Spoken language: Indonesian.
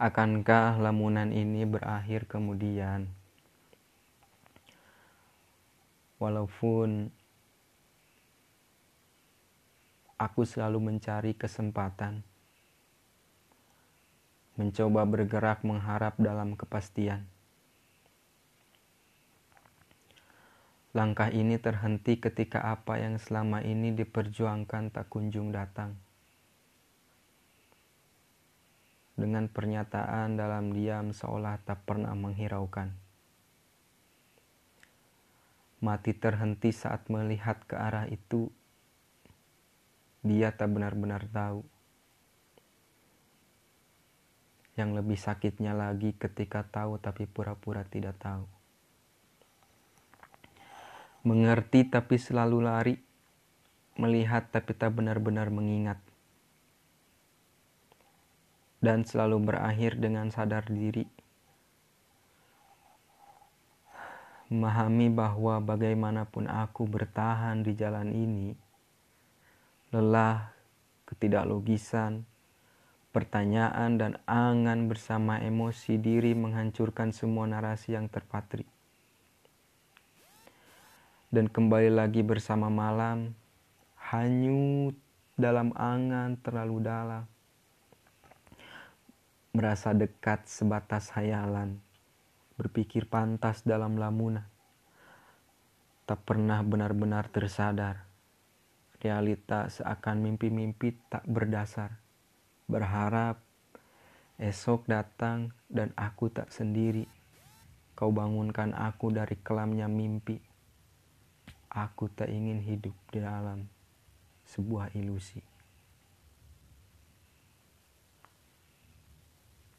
Akankah lamunan ini berakhir kemudian? Walaupun aku selalu mencari kesempatan, mencoba bergerak mengharap dalam kepastian. Langkah ini terhenti ketika apa yang selama ini diperjuangkan tak kunjung datang. Dengan pernyataan dalam diam seolah tak pernah menghiraukan. Mati terhenti saat melihat ke arah itu. Dia tak benar-benar tahu. Yang lebih sakitnya lagi ketika tahu tapi pura-pura tidak tahu. Mengerti tapi selalu lari. Melihat tapi tak benar-benar mengingat. Dan selalu berakhir dengan sadar diri memahami bahwa bagaimanapun aku bertahan di jalan ini, lelah, ketidaklogisan, pertanyaan, dan angan bersama emosi diri menghancurkan semua narasi yang terpatri. Dan kembali lagi bersama malam, hanyut dalam angan terlalu dalam. Merasa dekat sebatas hayalan berpikir pantas dalam lamunan, tak pernah benar-benar tersadar. Realita seakan mimpi-mimpi tak berdasar. Berharap esok datang dan aku tak sendiri. Kau bangunkan aku dari kelamnya mimpi. Aku tak ingin hidup di dalam sebuah ilusi.